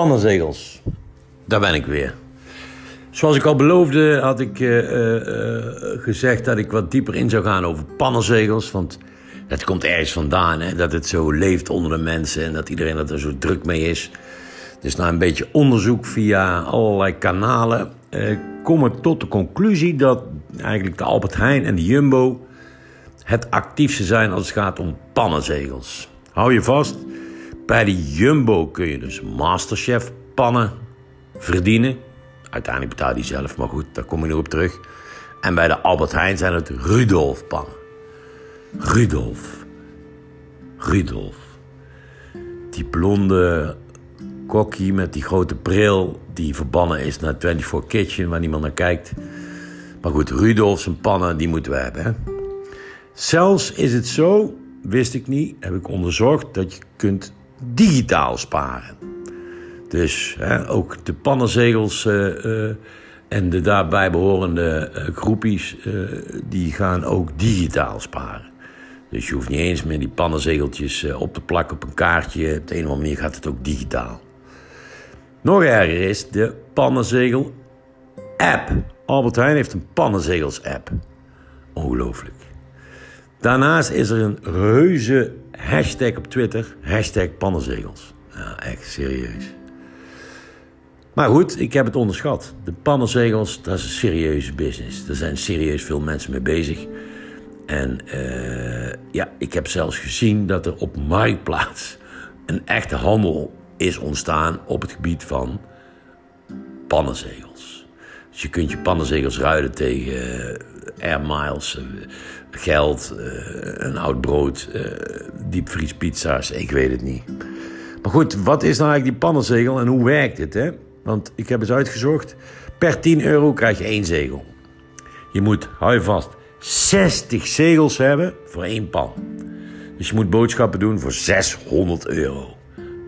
Pannenzegels. Daar ben ik weer. Zoals ik al beloofde, had ik uh, uh, gezegd dat ik wat dieper in zou gaan over pannenzegels. Want het komt ergens vandaan, hè, dat het zo leeft onder de mensen en dat iedereen er zo druk mee is. Dus na een beetje onderzoek via allerlei kanalen kom ik tot de conclusie dat eigenlijk de Albert Heijn en de Jumbo het actiefste zijn als het gaat om pannenzegels. Hou je vast, bij de Jumbo kun je dus Masterchef pannen verdienen. Uiteindelijk betaal je zelf, maar goed, daar kom je nog op terug. En bij de Albert Heijn zijn het Rudolf pannen. Rudolf. Rudolf. Die blonde kokkie met die grote bril die verbannen is naar 24 Kitchen, waar niemand naar kijkt. Maar goed, Rudolf zijn pannen, die moeten we hebben. Hè? Zelfs is het zo, wist ik niet, heb ik onderzocht, dat je kunt digitaal sparen. Dus hè, ook de pannenzegels uh, uh, en de daarbij behorende uh, groepies, die gaan ook digitaal sparen. Dus je hoeft niet eens meer die pannenzegeltjes op te plakken op een kaartje. Op de een of andere manier gaat het ook digitaal. Nog erger is de pannenzegel app. Albert Heijn heeft een pannenzegels app. Ongelooflijk. Daarnaast is er een reuze hashtag op Twitter. Hashtag pannenzegels. Echt serieus. Maar goed, ik heb het onderschat. De pannenzegels, dat is een serieuze business. Er zijn serieus veel mensen mee bezig. En uh, ja, ik heb zelfs gezien dat er op Marktplaats een echte handel is ontstaan op het gebied van pannenzegels. Dus je kunt je pannenzegels ruilen tegen air miles, uh, geld, een oud brood, diepvriespizza's, ik weet het niet. Maar goed, wat is nou eigenlijk die pannenzegel en hoe werkt het? Hè? Want ik heb eens uitgezocht. Per 10 euro krijg je één zegel. Je moet, hou je vast, 60 zegels hebben voor één pan. Dus je moet boodschappen doen voor 600 euro.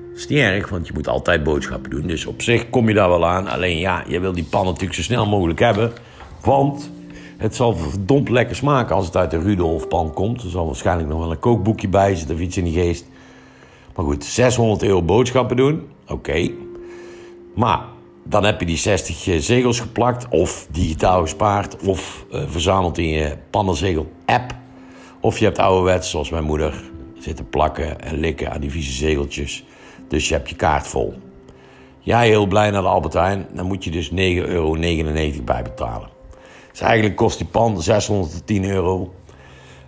Dat is niet erg, want je moet altijd boodschappen doen. Dus op zich kom je daar wel aan. Alleen ja, je wil die pan natuurlijk zo snel mogelijk hebben. Want het zal verdomd lekker smaken als het uit de Rudolf pan komt. Er zal waarschijnlijk nog wel een kookboekje bij zitten of iets in die geest. Maar goed, 600 euro boodschappen doen, oké. Maar dan heb je die 60 eh, zegels geplakt, of digitaal gespaard, of uh, verzameld in je pannenzegel-app. Of je hebt ouderwets, zoals mijn moeder, zitten plakken en likken aan die vieze zegeltjes. Dus je hebt je kaart vol. Jij heel blij naar de Albert Heijn, dan moet je dus 9,99 euro bij betalen. Dus eigenlijk kost die pan 610 euro.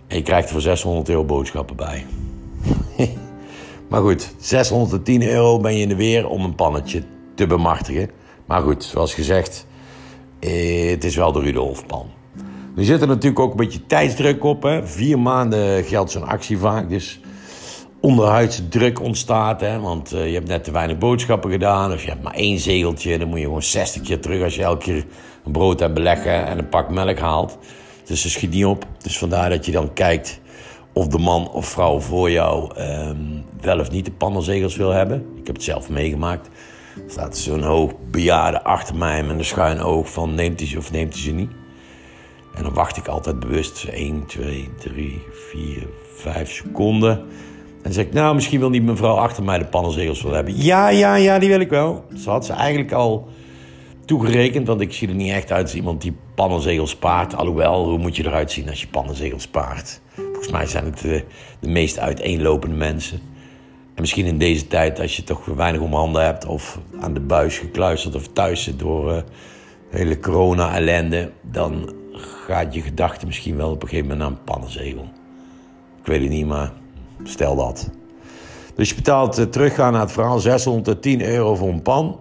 En je krijgt er voor 600 euro boodschappen bij. maar goed, 610 euro ben je in de weer om een pannetje te bemachtigen. Maar goed, zoals gezegd, eh, het is wel de Rudolfpan. Er zit er natuurlijk ook een beetje tijdsdruk op. Hè? Vier maanden geldt zo'n actie vaak. Dus onderhuidse druk ontstaat. Hè? Want uh, je hebt net te weinig boodschappen gedaan. Of je hebt maar één zegeltje. Dan moet je gewoon 60 keer terug als je elke keer een brood hebt beleggen en een pak melk haalt. Dus dat schiet niet op. Dus vandaar dat je dan kijkt of de man of vrouw voor jou um, wel of niet de pannenzegels wil hebben. Ik heb het zelf meegemaakt. Er staat zo'n hoog bejaarde achter mij met een schuin oog van neemt hij ze of neemt hij ze niet. En dan wacht ik altijd bewust 1, 2, 3, 4, 5 seconden. En zeg ik, nou, misschien wil niet mevrouw achter mij de pannenzegels wil hebben. Ja, ja, ja, die wil ik wel. Ze had ze eigenlijk al toegerekend, want ik zie er niet echt uit als iemand die pannenzegels spaart. Alhoewel, hoe moet je eruit zien als je pannenzegels spaart? Volgens mij zijn het de, de meest uiteenlopende mensen. En misschien in deze tijd, als je toch weinig om handen hebt, of aan de buis gekluisterd of thuis zit door uh, hele corona-ellende, dan gaat je gedachte misschien wel op een gegeven moment naar een pannenzegel. Ik weet het niet, maar stel dat. Dus je betaalt uh, teruggaan naar het verhaal 610 euro voor een pan.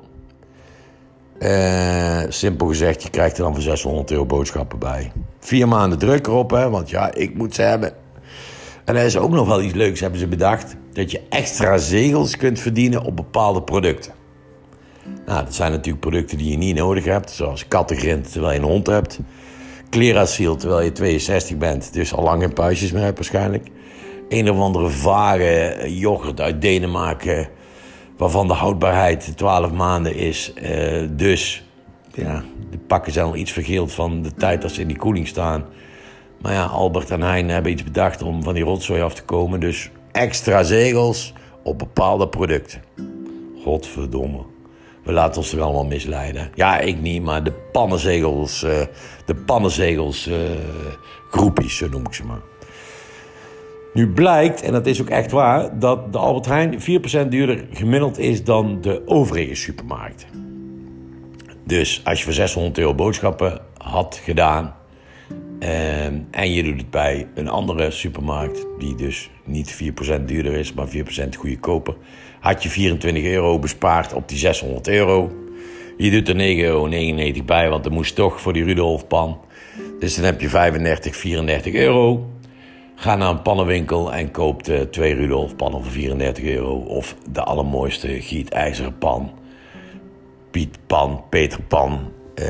Uh, simpel gezegd, je krijgt er dan voor 600 euro boodschappen bij. Vier maanden druk erop, hè, want ja, ik moet ze hebben. En er is ook nog wel iets leuks, hebben ze bedacht. Dat je extra zegels kunt verdienen op bepaalde producten. Nou, dat zijn natuurlijk producten die je niet nodig hebt. Zoals kattengrind terwijl je een hond hebt. Cleracil terwijl je 62 bent. Dus al lang geen puistjes meer hebt waarschijnlijk. Een of andere vage yoghurt uit Denemarken. Waarvan de houdbaarheid 12 maanden is. Uh, dus ja, de pakken zijn al iets vergeeld van de tijd dat ze in die koeling staan. Maar ja, Albert en Hein hebben iets bedacht om van die rotzooi af te komen. Dus extra zegels op bepaalde producten. Godverdomme. We laten ons er allemaal misleiden. Ja, ik niet, maar de pannenzegels, uh, de pannenzegels uh, groepies, zo noem ik ze maar. Nu blijkt, en dat is ook echt waar, dat de Albert Heijn 4% duurder gemiddeld is dan de overige supermarkt. Dus als je voor 600 euro boodschappen had gedaan ehm, en je doet het bij een andere supermarkt, die dus niet 4% duurder is, maar 4% goedkoper, had je 24 euro bespaard op die 600 euro. Je doet er 9,99 euro bij, want er moest toch voor die Rudolfpan. Dus dan heb je 35, 34 euro. Ga naar een pannenwinkel en koop de twee Rudolf pannen voor 34 euro. Of de allermooiste gietijzeren pan. Pietpan, Peterpan. Uh,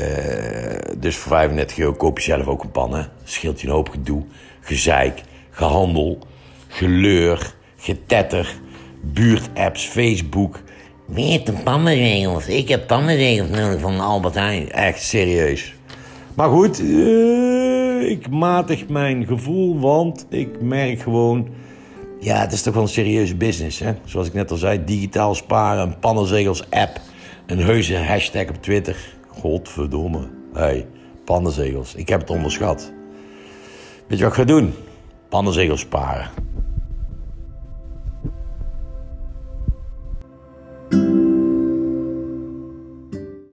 dus voor 35 euro koop je zelf ook een pan. Hè? Scheelt je een hoop gedoe, gezeik, gehandel, geleur, getetter, buurtapps, Facebook. Weet de pannenregels. Ik heb pannenregels nodig van Albert Heijn. Echt serieus. Maar goed, uh, ik matig mijn gevoel, want ik merk gewoon... Ja, het is toch wel een serieuze business, hè? Zoals ik net al zei, digitaal sparen, een pannenzegels app... een heuse hashtag op Twitter. Godverdomme. hey, pannenzegels. Ik heb het onderschat. Weet je wat ik ga doen? Pannenzegels sparen.